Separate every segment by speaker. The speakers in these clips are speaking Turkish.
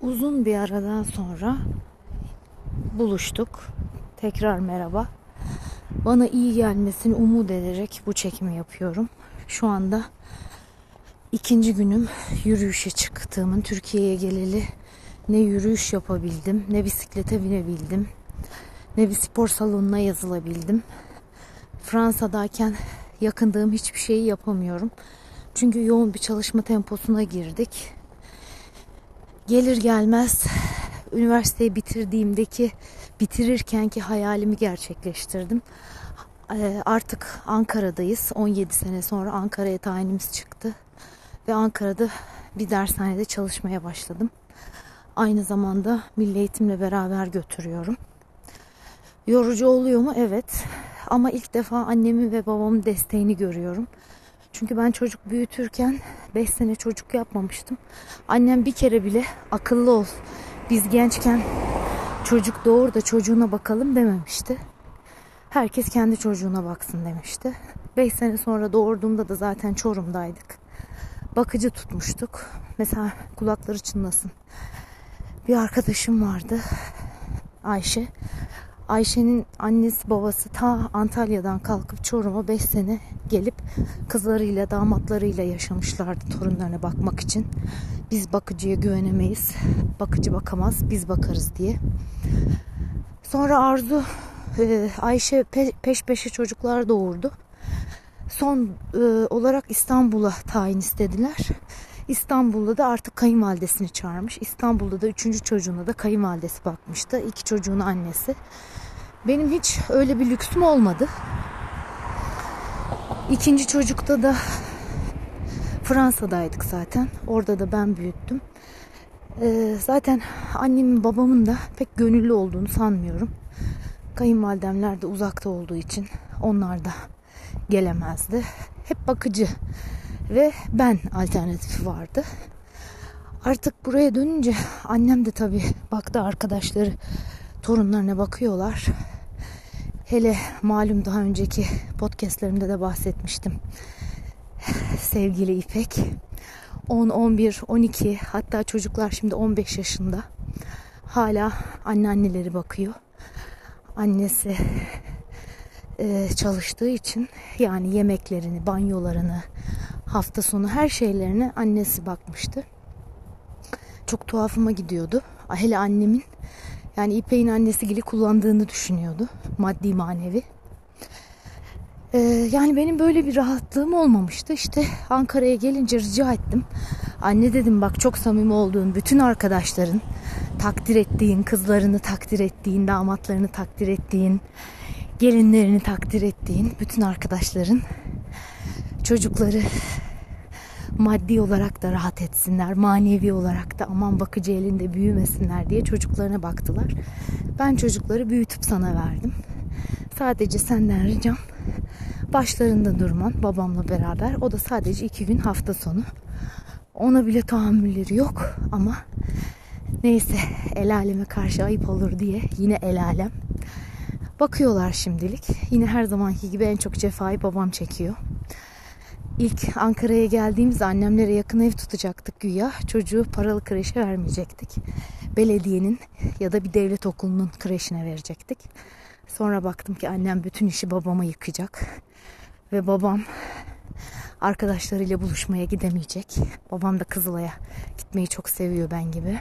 Speaker 1: Uzun bir aradan sonra buluştuk. Tekrar merhaba. Bana iyi gelmesini umut ederek bu çekimi yapıyorum. Şu anda ikinci günüm yürüyüşe çıktığımın Türkiye'ye geleli ne yürüyüş yapabildim, ne bisiklete binebildim, ne bir spor salonuna yazılabildim. Fransa'dayken yakındığım hiçbir şeyi yapamıyorum. Çünkü yoğun bir çalışma temposuna girdik. Gelir gelmez üniversiteyi bitirdiğimdeki bitirirkenki hayalimi gerçekleştirdim. Ee, artık Ankara'dayız. 17 sene sonra Ankara'ya tayinimiz çıktı. Ve Ankara'da bir dershanede çalışmaya başladım. Aynı zamanda milli eğitimle beraber götürüyorum. Yorucu oluyor mu? Evet. Ama ilk defa annemin ve babamın desteğini görüyorum. Çünkü ben çocuk büyütürken 5 sene çocuk yapmamıştım. Annem bir kere bile akıllı ol. Biz gençken çocuk doğur da çocuğuna bakalım dememişti. Herkes kendi çocuğuna baksın demişti. 5 sene sonra doğurduğumda da zaten Çorum'daydık. Bakıcı tutmuştuk. Mesela kulakları çınlasın. Bir arkadaşım vardı. Ayşe. Ayşe'nin annesi babası ta Antalya'dan kalkıp Çorum'a 5 sene gelip kızlarıyla damatlarıyla yaşamışlardı torunlarına bakmak için. Biz bakıcıya güvenemeyiz. Bakıcı bakamaz biz bakarız diye. Sonra Arzu e, Ayşe peş peşe çocuklar doğurdu. Son e, olarak İstanbul'a tayin istediler. İstanbul'da da artık kayınvalidesini çağırmış. İstanbul'da da üçüncü çocuğuna da kayınvalidesi bakmıştı. İki çocuğun annesi. Benim hiç öyle bir lüksüm olmadı. İkinci çocukta da Fransa'daydık zaten. Orada da ben büyüttüm. Ee, zaten annemin babamın da pek gönüllü olduğunu sanmıyorum. Kayınvalidemler de uzakta olduğu için onlar da gelemezdi. Hep bakıcı ve ben alternatifi vardı. Artık buraya dönünce annem de tabii baktı arkadaşları torunlarına bakıyorlar. Hele malum daha önceki podcastlerimde de bahsetmiştim. Sevgili İpek 10, 11, 12 hatta çocuklar şimdi 15 yaşında. Hala anneanneleri bakıyor. Annesi e, çalıştığı için yani yemeklerini, banyolarını, hafta sonu her şeylerine annesi bakmıştı. Çok tuhafıma gidiyordu. Hele annemin yani İpek'in annesi gibi kullandığını düşünüyordu. Maddi manevi. Ee, yani benim böyle bir rahatlığım olmamıştı. İşte Ankara'ya gelince rica ettim. Anne dedim bak çok samimi olduğun bütün arkadaşların takdir ettiğin, kızlarını takdir ettiğin, damatlarını takdir ettiğin, gelinlerini takdir ettiğin bütün arkadaşların çocukları maddi olarak da rahat etsinler, manevi olarak da aman bakıcı elinde büyümesinler diye çocuklarına baktılar. Ben çocukları büyütüp sana verdim. Sadece senden ricam başlarında durman babamla beraber. O da sadece iki gün hafta sonu. Ona bile tahammülleri yok ama neyse el aleme karşı ayıp olur diye yine el alem. Bakıyorlar şimdilik. Yine her zamanki gibi en çok cefayı babam çekiyor. İlk Ankara'ya geldiğimiz annemlere yakın ev tutacaktık güya. Çocuğu paralı kreşe vermeyecektik. Belediyenin ya da bir devlet okulunun kreşine verecektik. Sonra baktım ki annem bütün işi babama yıkacak. Ve babam arkadaşlarıyla buluşmaya gidemeyecek. Babam da Kızılay'a gitmeyi çok seviyor ben gibi.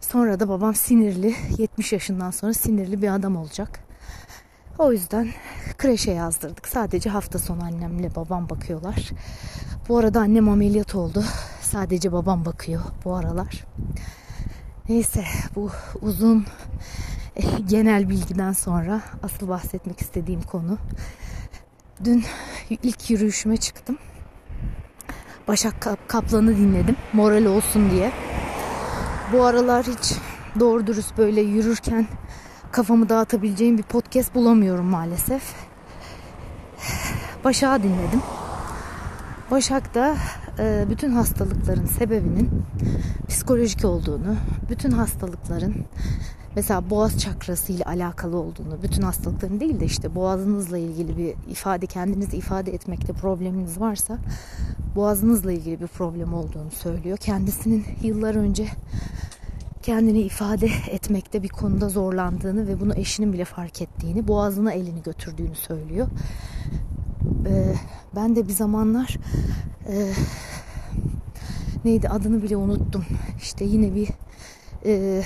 Speaker 1: Sonra da babam sinirli, 70 yaşından sonra sinirli bir adam olacak. O yüzden kreşe yazdırdık. Sadece hafta sonu annemle babam bakıyorlar. Bu arada annem ameliyat oldu. Sadece babam bakıyor bu aralar. Neyse bu uzun eh, genel bilgiden sonra asıl bahsetmek istediğim konu. Dün ilk yürüyüşüme çıktım. Başak Kaplan'ı dinledim. Moral olsun diye. Bu aralar hiç doğru dürüst böyle yürürken kafamı dağıtabileceğim bir podcast bulamıyorum maalesef. Başak'ı dinledim. Başak da e, bütün hastalıkların sebebinin psikolojik olduğunu, bütün hastalıkların mesela boğaz çakrası ile alakalı olduğunu, bütün hastalıkların değil de işte boğazınızla ilgili bir ifade, kendinizi ifade etmekte probleminiz varsa boğazınızla ilgili bir problem olduğunu söylüyor. Kendisinin yıllar önce kendini ifade etmekte bir konuda zorlandığını ve bunu eşinin bile fark ettiğini, boğazına elini götürdüğünü söylüyor. Ee, ben de bir zamanlar e, neydi adını bile unuttum. İşte yine bir e,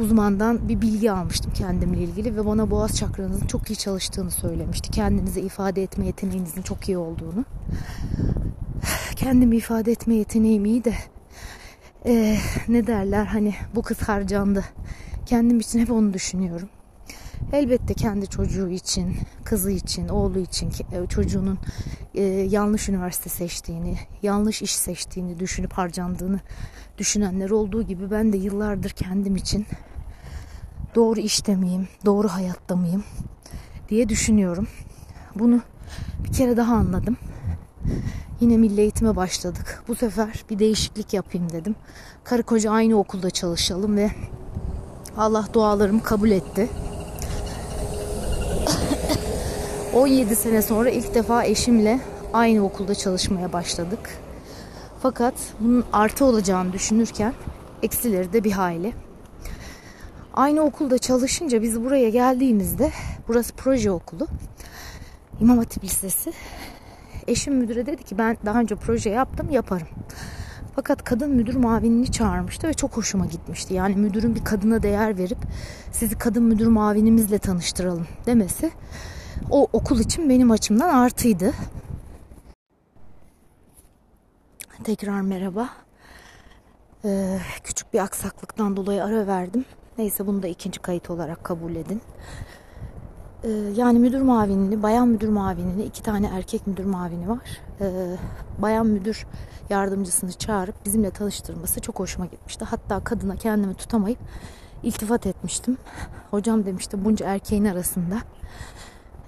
Speaker 1: uzmandan bir bilgi almıştım kendimle ilgili ve bana boğaz çakranızın çok iyi çalıştığını söylemişti. Kendinizi ifade etme yeteneğinizin çok iyi olduğunu. Kendimi ifade etme yeteneğim iyi de e, ne derler hani bu kız harcandı. Kendim için hep onu düşünüyorum. Elbette kendi çocuğu için, kızı için, oğlu için e, çocuğunun e, yanlış üniversite seçtiğini, yanlış iş seçtiğini düşünüp harcandığını düşünenler olduğu gibi ben de yıllardır kendim için doğru işte miyim, doğru hayatta mıyım diye düşünüyorum. Bunu bir kere daha anladım. Yine milli eğitime başladık. Bu sefer bir değişiklik yapayım dedim. Karı koca aynı okulda çalışalım ve Allah dualarımı kabul etti. 17 sene sonra ilk defa eşimle aynı okulda çalışmaya başladık. Fakat bunun artı olacağını düşünürken eksileri de bir hayli. Aynı okulda çalışınca biz buraya geldiğimizde burası proje okulu. İmam Hatip Lisesi. Eşim müdüre dedi ki ben daha önce proje yaptım yaparım. Fakat kadın müdür mavinini çağırmıştı ve çok hoşuma gitmişti. Yani müdürün bir kadına değer verip sizi kadın müdür mavinimizle tanıştıralım demesi o okul için benim açımdan artıydı. Tekrar merhaba. Ee, küçük bir aksaklıktan dolayı ara verdim. Neyse bunu da ikinci kayıt olarak kabul edin. Ee, yani müdür mavinini, bayan müdür mavinini, iki tane erkek müdür mavini var. Ee, bayan müdür yardımcısını çağırıp bizimle tanıştırması çok hoşuma gitmişti. Hatta kadına kendimi tutamayıp iltifat etmiştim. Hocam demişti bunca erkeğin arasında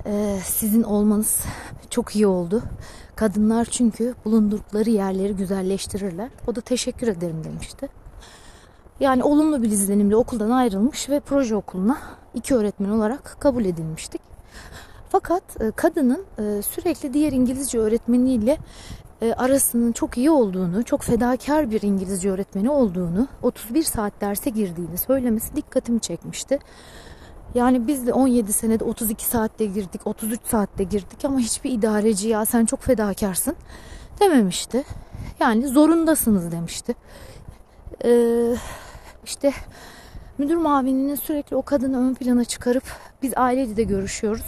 Speaker 1: e, sizin olmanız çok iyi oldu. Kadınlar çünkü bulundukları yerleri güzelleştirirler. O da teşekkür ederim demişti. Yani olumlu bir izlenimle okuldan ayrılmış ve proje okuluna iki öğretmen olarak kabul edilmiştik. Fakat e, kadının e, sürekli diğer İngilizce öğretmeniyle e, arasının çok iyi olduğunu, çok fedakar bir İngilizce öğretmeni olduğunu, 31 saat derse girdiğini söylemesi dikkatimi çekmişti. Yani biz de 17 senede 32 saatte girdik, 33 saatte girdik ama hiçbir idareci ya sen çok fedakarsın dememişti. Yani zorundasınız demişti. Ee, işte müdür mavininin sürekli o kadını ön plana çıkarıp biz ailece de görüşüyoruz.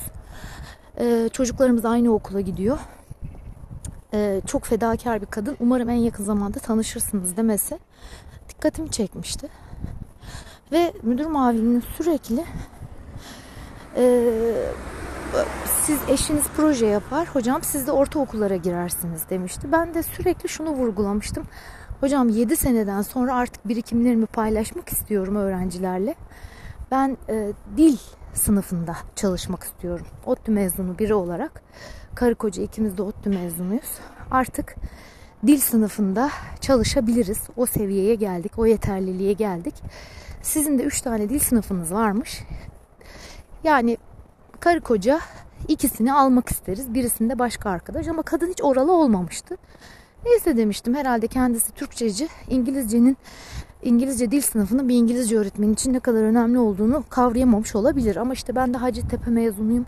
Speaker 1: Ee, çocuklarımız aynı okula gidiyor. Ee, çok fedakar bir kadın. Umarım en yakın zamanda tanışırsınız demesi dikkatimi çekmişti. Ve müdür mavinin sürekli e, siz eşiniz proje yapar hocam siz de ortaokullara girersiniz demişti. Ben de sürekli şunu vurgulamıştım. Hocam 7 seneden sonra artık birikimlerimi paylaşmak istiyorum öğrencilerle. Ben e, dil sınıfında çalışmak istiyorum. ODTÜ mezunu biri olarak. Karı koca ikimiz de ODTÜ mezunuyuz. Artık dil sınıfında çalışabiliriz. O seviyeye geldik, o yeterliliğe geldik. Sizin de 3 tane dil sınıfınız varmış. Yani karı koca ikisini almak isteriz. Birisinde başka arkadaş ama kadın hiç oralı olmamıştı. Neyse demiştim herhalde kendisi Türkçeci. İngilizcenin İngilizce dil sınıfının bir İngilizce öğretmeni için ne kadar önemli olduğunu kavrayamamış olabilir. Ama işte ben de Hacettepe mezunuyum.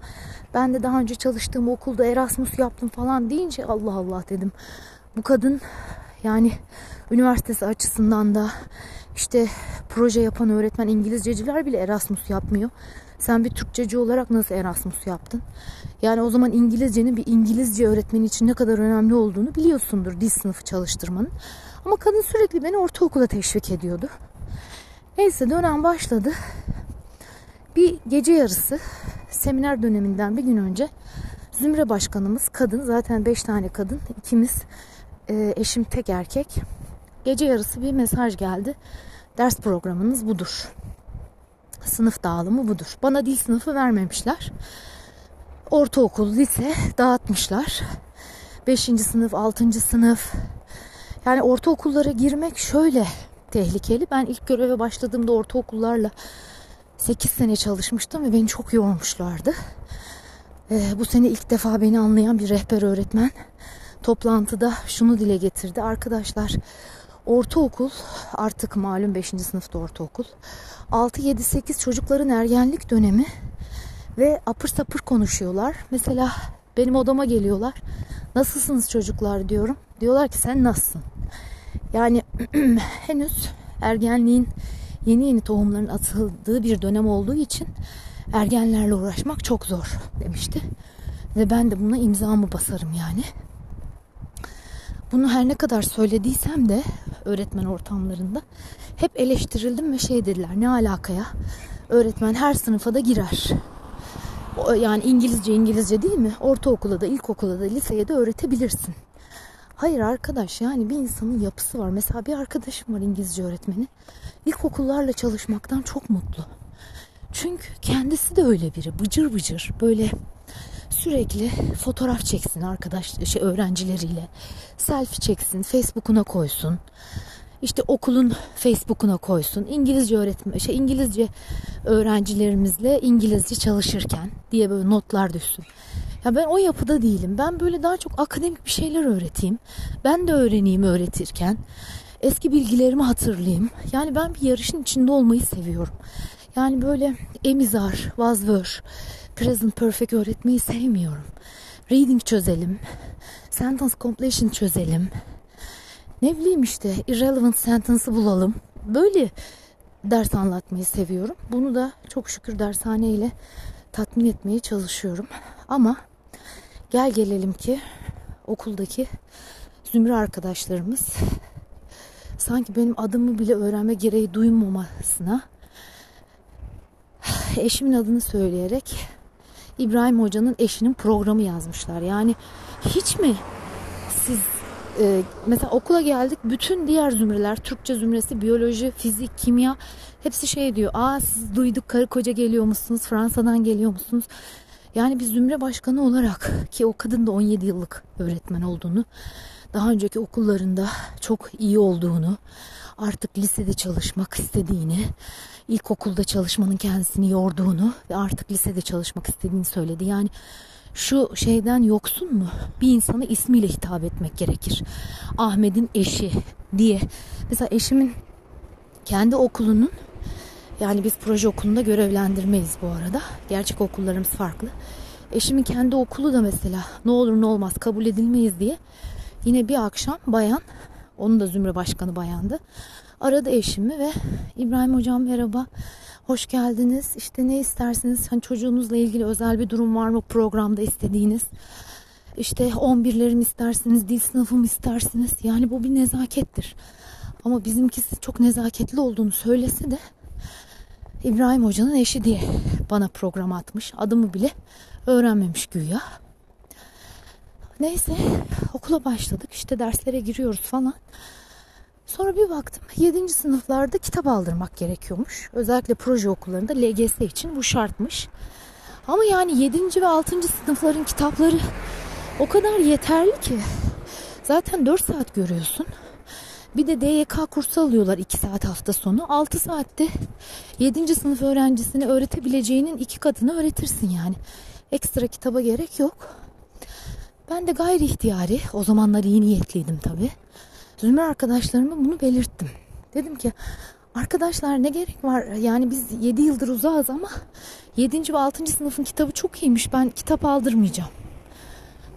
Speaker 1: Ben de daha önce çalıştığım okulda Erasmus yaptım falan deyince Allah Allah dedim. Bu kadın yani üniversitesi açısından da işte proje yapan öğretmen İngilizceciler bile Erasmus yapmıyor. Sen bir Türkçeci olarak nasıl Erasmus yaptın? Yani o zaman İngilizcenin bir İngilizce öğretmeni için ne kadar önemli olduğunu biliyorsundur dil sınıfı çalıştırmanın. Ama kadın sürekli beni ortaokula teşvik ediyordu. Neyse dönem başladı. Bir gece yarısı seminer döneminden bir gün önce Zümre başkanımız kadın zaten beş tane kadın ikimiz e, eşim tek erkek gece yarısı bir mesaj geldi. Ders programınız budur sınıf dağılımı budur. Bana dil sınıfı vermemişler. Ortaokul, lise dağıtmışlar. Beşinci sınıf, altıncı sınıf. Yani ortaokullara girmek şöyle tehlikeli. Ben ilk göreve başladığımda ortaokullarla 8 sene çalışmıştım ve beni çok yormuşlardı. Ee, bu sene ilk defa beni anlayan bir rehber öğretmen toplantıda şunu dile getirdi. Arkadaşlar ortaokul artık malum 5. sınıfta ortaokul. 6 7 8 çocukların ergenlik dönemi ve apır sapır konuşuyorlar. Mesela benim odama geliyorlar. Nasılsınız çocuklar diyorum. Diyorlar ki sen nasılsın? Yani henüz ergenliğin yeni yeni tohumların atıldığı bir dönem olduğu için ergenlerle uğraşmak çok zor demişti. Ve ben de buna imzamı basarım yani. Bunu her ne kadar söylediysem de öğretmen ortamlarında hep eleştirildim ve şey dediler ne alakaya öğretmen her sınıfa da girer. Yani İngilizce İngilizce değil mi? Ortaokula da ilkokula da liseye de öğretebilirsin. Hayır arkadaş yani bir insanın yapısı var. Mesela bir arkadaşım var İngilizce öğretmeni. İlkokullarla çalışmaktan çok mutlu. Çünkü kendisi de öyle biri. Bıcır bıcır böyle sürekli fotoğraf çeksin arkadaş şey öğrencileriyle. Selfie çeksin, Facebook'una koysun. İşte okulun Facebook'una koysun. İngilizce öğretme şey İngilizce öğrencilerimizle İngilizce çalışırken diye böyle notlar düşsün. Ya ben o yapıda değilim. Ben böyle daha çok akademik bir şeyler öğreteyim. Ben de öğreneyim öğretirken. Eski bilgilerimi hatırlayayım. Yani ben bir yarışın içinde olmayı seviyorum. Yani böyle emizar, vazvör, present perfect öğretmeyi sevmiyorum. Reading çözelim. Sentence completion çözelim. Ne bileyim işte irrelevant sentence'ı bulalım. Böyle ders anlatmayı seviyorum. Bunu da çok şükür dershane ile tatmin etmeye çalışıyorum. Ama gel gelelim ki okuldaki zümre arkadaşlarımız sanki benim adımı bile öğrenme gereği duymamasına eşimin adını söyleyerek İbrahim Hoca'nın eşinin programı yazmışlar. Yani hiç mi siz e, mesela okula geldik bütün diğer zümreler Türkçe zümresi, biyoloji, fizik, kimya hepsi şey diyor. Aa siz duyduk karı koca geliyor musunuz? Fransa'dan geliyor musunuz? Yani bir zümre başkanı olarak ki o kadın da 17 yıllık öğretmen olduğunu, daha önceki okullarında çok iyi olduğunu, artık lisede çalışmak istediğini, ilkokulda çalışmanın kendisini yorduğunu ve artık lisede çalışmak istediğini söyledi. Yani şu şeyden yoksun mu? Bir insana ismiyle hitap etmek gerekir. Ahmet'in eşi diye. Mesela eşimin kendi okulunun yani biz proje okulunda görevlendirmeyiz bu arada. Gerçek okullarımız farklı. Eşimin kendi okulu da mesela ne olur ne olmaz kabul edilmeyiz diye yine bir akşam bayan onun da zümre başkanı bayandı. Aradı eşimi ve İbrahim hocam merhaba hoş geldiniz. İşte ne istersiniz? Hani çocuğunuzla ilgili özel bir durum var mı programda istediğiniz? İşte 11'lerim istersiniz, dil sınıfım istersiniz. Yani bu bir nezakettir. Ama bizimkisi çok nezaketli olduğunu söylese de İbrahim Hoca'nın eşi diye bana program atmış. Adımı bile öğrenmemiş güya. Neyse okula başladık. İşte derslere giriyoruz falan. Sonra bir baktım 7. sınıflarda kitap aldırmak gerekiyormuş. Özellikle proje okullarında LGS için bu şartmış. Ama yani 7. ve 6. sınıfların kitapları o kadar yeterli ki. Zaten 4 saat görüyorsun. Bir de DYK kursu alıyorlar 2 saat hafta sonu. 6 saatte 7. sınıf öğrencisine öğretebileceğinin iki katını öğretirsin yani. Ekstra kitaba gerek yok. Ben de gayri ihtiyari, o zamanlar iyi niyetliydim tabii. Zümre arkadaşlarıma bunu belirttim. Dedim ki arkadaşlar ne gerek var? Yani biz 7 yıldır uzağız ama 7. ve 6. sınıfın kitabı çok iyiymiş. Ben kitap aldırmayacağım.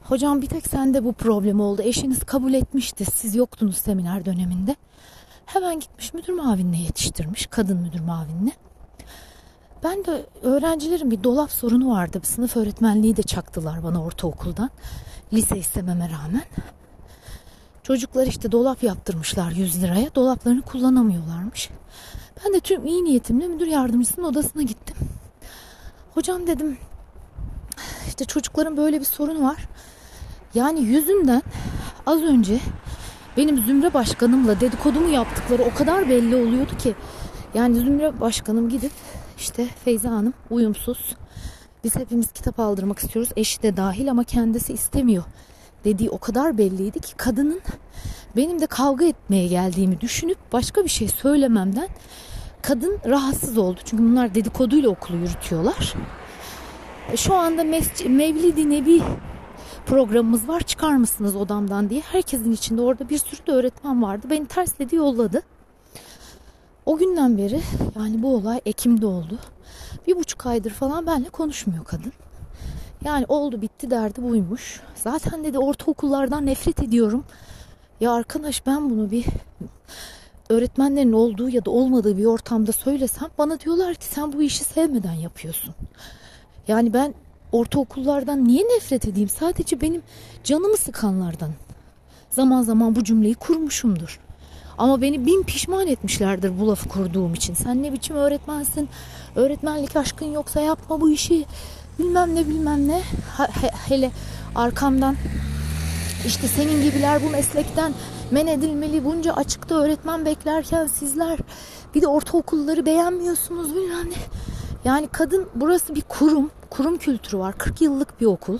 Speaker 1: Hocam bir tek sende bu problem oldu. Eşiniz kabul etmişti. Siz yoktunuz seminer döneminde. Hemen gitmiş müdür mavinine yetiştirmiş. Kadın müdür mavinine. Ben de öğrencilerin bir dolap sorunu vardı. Sınıf öğretmenliği de çaktılar bana ortaokuldan. Lise istememe rağmen. Çocuklar işte dolap yaptırmışlar 100 liraya. Dolaplarını kullanamıyorlarmış. Ben de tüm iyi niyetimle müdür yardımcısının odasına gittim. Hocam dedim işte çocukların böyle bir sorunu var. Yani yüzünden az önce benim zümre başkanımla dedikodumu yaptıkları o kadar belli oluyordu ki. Yani zümre başkanım gidip işte Feyza Hanım uyumsuz. Biz hepimiz kitap aldırmak istiyoruz. Eşi de dahil ama kendisi istemiyor dediği o kadar belliydi ki kadının benim de kavga etmeye geldiğimi düşünüp başka bir şey söylememden kadın rahatsız oldu. Çünkü bunlar dedikoduyla okulu yürütüyorlar. E, şu anda Mevlid-i Nebi programımız var çıkar mısınız odamdan diye. Herkesin içinde orada bir sürü de öğretmen vardı. Beni tersledi yolladı. O günden beri yani bu olay Ekim'de oldu. Bir buçuk aydır falan benimle konuşmuyor kadın. Yani oldu bitti derdi buymuş. Zaten dedi ortaokullardan nefret ediyorum. Ya arkadaş ben bunu bir öğretmenlerin olduğu ya da olmadığı bir ortamda söylesem bana diyorlar ki sen bu işi sevmeden yapıyorsun. Yani ben ortaokullardan niye nefret edeyim? Sadece benim canımı sıkanlardan. Zaman zaman bu cümleyi kurmuşumdur. Ama beni bin pişman etmişlerdir bu lafı kurduğum için. Sen ne biçim öğretmensin? Öğretmenlik aşkın yoksa yapma bu işi. Bilmem ne bilmem ne. he, hele arkamdan işte senin gibiler bu meslekten men edilmeli. Bunca açıkta öğretmen beklerken sizler bir de ortaokulları beğenmiyorsunuz bilmem ne. Yani kadın burası bir kurum. Kurum kültürü var. 40 yıllık bir okul.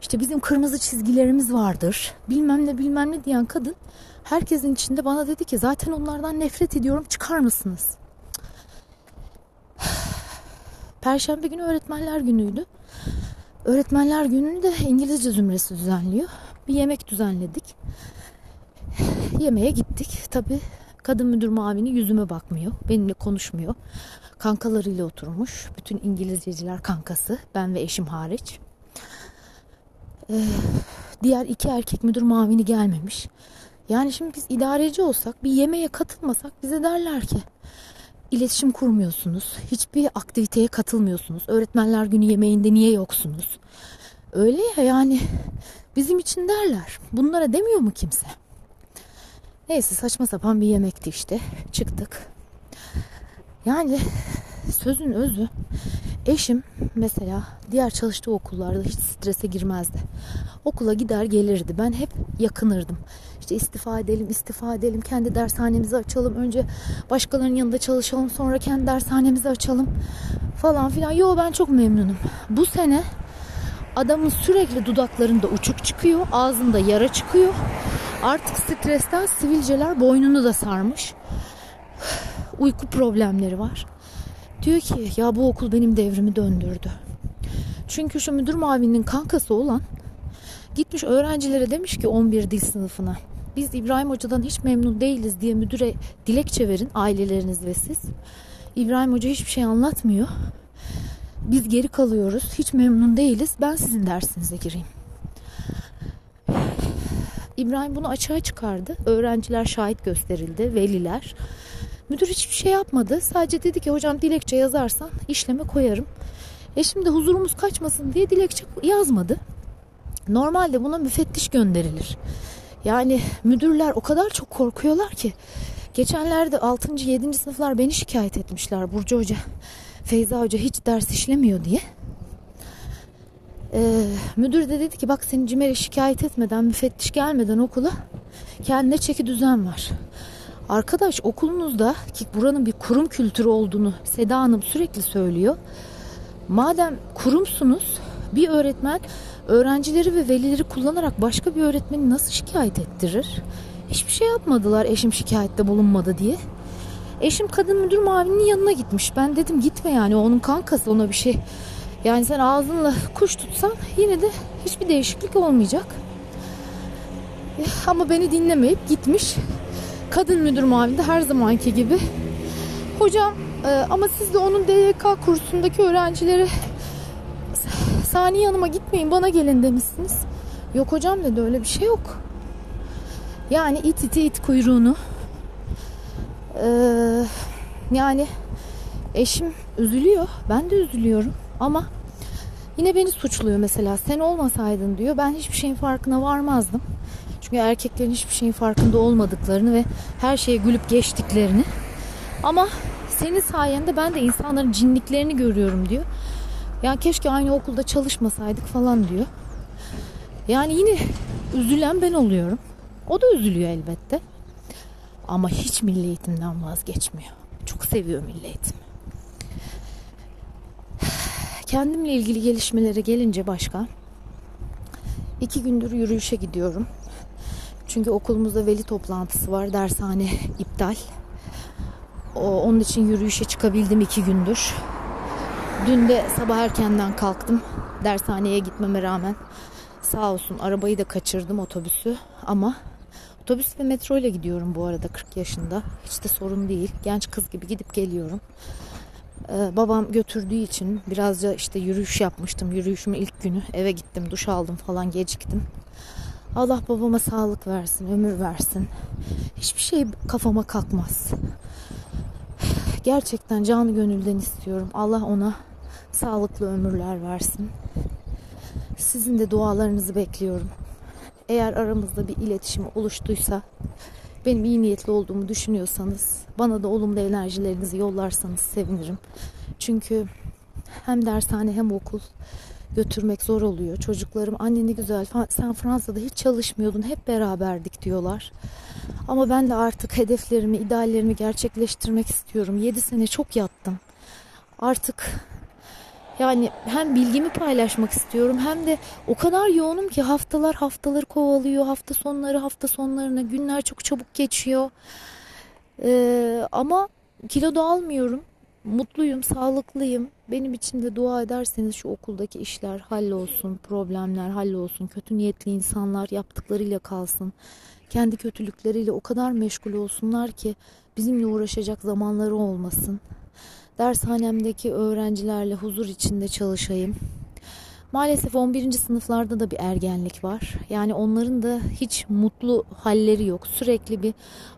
Speaker 1: İşte bizim kırmızı çizgilerimiz vardır. Bilmem ne bilmem ne diyen kadın herkesin içinde bana dedi ki zaten onlardan nefret ediyorum çıkar mısınız? Perşembe günü öğretmenler günüydü. Öğretmenler gününü de İngilizce zümresi düzenliyor. Bir yemek düzenledik. Yemeğe gittik. Tabii kadın müdür mavini yüzüme bakmıyor. Benimle konuşmuyor. Kankalarıyla oturmuş. Bütün İngilizceciler kankası. Ben ve eşim hariç. Ee, diğer iki erkek müdür mavini gelmemiş. Yani şimdi biz idareci olsak bir yemeğe katılmasak bize derler ki iletişim kurmuyorsunuz. Hiçbir aktiviteye katılmıyorsunuz. Öğretmenler günü yemeğinde niye yoksunuz? Öyle ya yani bizim için derler. Bunlara demiyor mu kimse? Neyse saçma sapan bir yemekti işte. Çıktık. Yani sözün özü eşim mesela diğer çalıştığı okullarda hiç strese girmezdi. Okula gider gelirdi. Ben hep yakınırdım. İşte istifa edelim, istifa edelim. Kendi dershanemizi açalım. Önce başkalarının yanında çalışalım. Sonra kendi dershanemizi açalım. Falan filan. Yo ben çok memnunum. Bu sene adamın sürekli dudaklarında uçuk çıkıyor. Ağzında yara çıkıyor. Artık stresten sivilceler boynunu da sarmış. Uyku problemleri var. Diyor ki ya bu okul benim devrimi döndürdü. Çünkü şu müdür mavinin kankası olan gitmiş öğrencilere demiş ki 11 dil sınıfına biz İbrahim Hoca'dan hiç memnun değiliz diye müdüre dilekçe verin aileleriniz ve siz. İbrahim Hoca hiçbir şey anlatmıyor. Biz geri kalıyoruz. Hiç memnun değiliz. Ben sizin dersinize gireyim. İbrahim bunu açığa çıkardı. Öğrenciler şahit gösterildi, veliler. Müdür hiçbir şey yapmadı. Sadece dedi ki hocam dilekçe yazarsan işleme koyarım. E şimdi huzurumuz kaçmasın diye dilekçe yazmadı. Normalde buna müfettiş gönderilir. Yani müdürler o kadar çok korkuyorlar ki. Geçenlerde 6. 7. sınıflar beni şikayet etmişler Burcu Hoca. Feyza Hoca hiç ders işlemiyor diye. Ee, müdür de dedi ki bak seni CİMER'e şikayet etmeden müfettiş gelmeden okula kendine çeki düzen var. Arkadaş okulunuzda ki buranın bir kurum kültürü olduğunu Seda Hanım sürekli söylüyor. Madem kurumsunuz bir öğretmen öğrencileri ve velileri kullanarak başka bir öğretmeni nasıl şikayet ettirir? Hiçbir şey yapmadılar eşim şikayette bulunmadı diye. Eşim kadın müdür mavinin yanına gitmiş. Ben dedim gitme yani onun kankası ona bir şey. Yani sen ağzınla kuş tutsan yine de hiçbir değişiklik olmayacak. Ama beni dinlemeyip gitmiş. Kadın müdür mavinde her zamanki gibi. Hocam e, ama siz de onun DYK kursundaki öğrencileri Saniye Hanım'a gitmeyin bana gelin demişsiniz. Yok hocam dedi öyle bir şey yok. Yani it iti it kuyruğunu. Ee, yani eşim üzülüyor. Ben de üzülüyorum. Ama yine beni suçluyor mesela. Sen olmasaydın diyor. Ben hiçbir şeyin farkına varmazdım. Çünkü erkeklerin hiçbir şeyin farkında olmadıklarını ve her şeye gülüp geçtiklerini. Ama senin sayende ben de insanların cinliklerini görüyorum diyor. Ya keşke aynı okulda çalışmasaydık falan diyor. Yani yine üzülen ben oluyorum. O da üzülüyor elbette. Ama hiç milli eğitimden vazgeçmiyor. Çok seviyor milli eğitimi. Kendimle ilgili gelişmelere gelince başka. iki gündür yürüyüşe gidiyorum. Çünkü okulumuzda veli toplantısı var. Dershane iptal. Onun için yürüyüşe çıkabildim iki gündür. Dün de sabah erkenden kalktım. Dershaneye gitmeme rağmen Sağ olsun arabayı da kaçırdım otobüsü ama otobüs ve metro ile gidiyorum bu arada 40 yaşında. Hiç de sorun değil. Genç kız gibi gidip geliyorum. Ee, babam götürdüğü için birazca işte yürüyüş yapmıştım. Yürüyüşümün ilk günü eve gittim, duş aldım falan geciktim. Allah babama sağlık versin, ömür versin. Hiçbir şey kafama kalkmaz. Gerçekten canı gönülden istiyorum. Allah ona sağlıklı ömürler versin. Sizin de dualarınızı bekliyorum. Eğer aramızda bir iletişim oluştuysa, benim iyi niyetli olduğumu düşünüyorsanız, bana da olumlu enerjilerinizi yollarsanız sevinirim. Çünkü hem dershane hem okul götürmek zor oluyor. Çocuklarım anne ne güzel sen Fransa'da hiç çalışmıyordun hep beraberdik diyorlar. Ama ben de artık hedeflerimi, ideallerimi gerçekleştirmek istiyorum. 7 sene çok yattım. Artık yani hem bilgimi paylaşmak istiyorum hem de o kadar yoğunum ki haftalar haftaları kovalıyor. Hafta sonları hafta sonlarına günler çok çabuk geçiyor. Ee, ama kilo da almıyorum. Mutluyum, sağlıklıyım. Benim için de dua ederseniz şu okuldaki işler hallolsun, problemler hallolsun, kötü niyetli insanlar yaptıklarıyla kalsın. Kendi kötülükleriyle o kadar meşgul olsunlar ki bizimle uğraşacak zamanları olmasın. Dershanemdeki öğrencilerle huzur içinde çalışayım. Maalesef 11. sınıflarda da bir ergenlik var. Yani onların da hiç mutlu halleri yok. Sürekli bir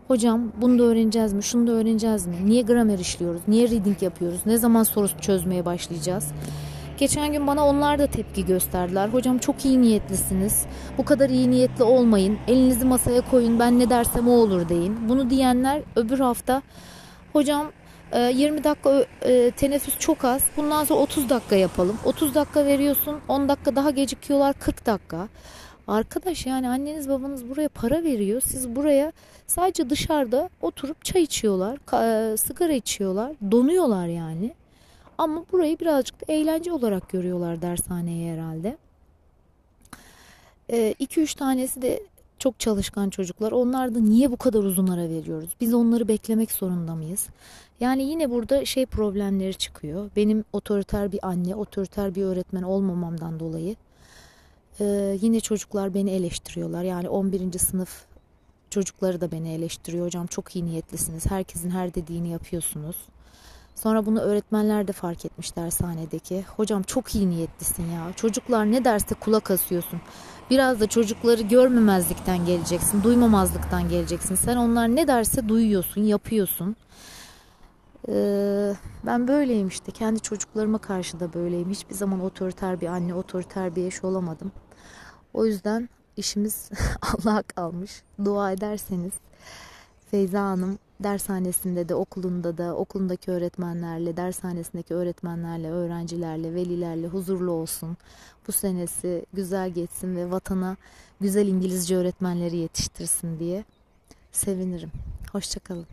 Speaker 1: hocam bunu da öğreneceğiz mi, şunu da öğreneceğiz mi? Niye gramer işliyoruz, niye reading yapıyoruz, ne zaman soru çözmeye başlayacağız? Geçen gün bana onlar da tepki gösterdiler. Hocam çok iyi niyetlisiniz. Bu kadar iyi niyetli olmayın. Elinizi masaya koyun. Ben ne dersem o olur deyin. Bunu diyenler öbür hafta hocam 20 ee, dakika e, teneffüs çok az. Bundan sonra 30 dakika yapalım. 30 dakika veriyorsun. 10 dakika daha gecikiyorlar. 40 dakika. Arkadaş yani anneniz babanız buraya para veriyor. Siz buraya sadece dışarıda oturup çay içiyorlar. E, sigara içiyorlar. Donuyorlar yani. Ama burayı birazcık da eğlence olarak görüyorlar dershaneye herhalde. 2-3 e, tanesi de çok çalışkan çocuklar. Onlar da niye bu kadar uzun ara veriyoruz? Biz onları beklemek zorunda mıyız? Yani yine burada şey problemleri çıkıyor. Benim otoriter bir anne, otoriter bir öğretmen olmamamdan dolayı e, yine çocuklar beni eleştiriyorlar. Yani 11. sınıf çocukları da beni eleştiriyor. Hocam çok iyi niyetlisiniz. Herkesin her dediğini yapıyorsunuz. Sonra bunu öğretmenler de fark etmiş dershanedeki. Hocam çok iyi niyetlisin ya. Çocuklar ne derse kulak asıyorsun. Biraz da çocukları görmemezlikten geleceksin. Duymamazlıktan geleceksin. Sen onlar ne derse duyuyorsun, yapıyorsun. Ee, ben böyleyim işte. Kendi çocuklarıma karşı da böyleyim. Hiçbir zaman otoriter bir anne, otoriter bir eş olamadım. O yüzden işimiz Allah'a kalmış. Dua ederseniz Feyza Hanım dershanesinde de okulunda da okulundaki öğretmenlerle, dershanesindeki öğretmenlerle, öğrencilerle, velilerle huzurlu olsun. Bu senesi güzel geçsin ve vatana güzel İngilizce öğretmenleri yetiştirsin diye sevinirim. Hoşçakalın.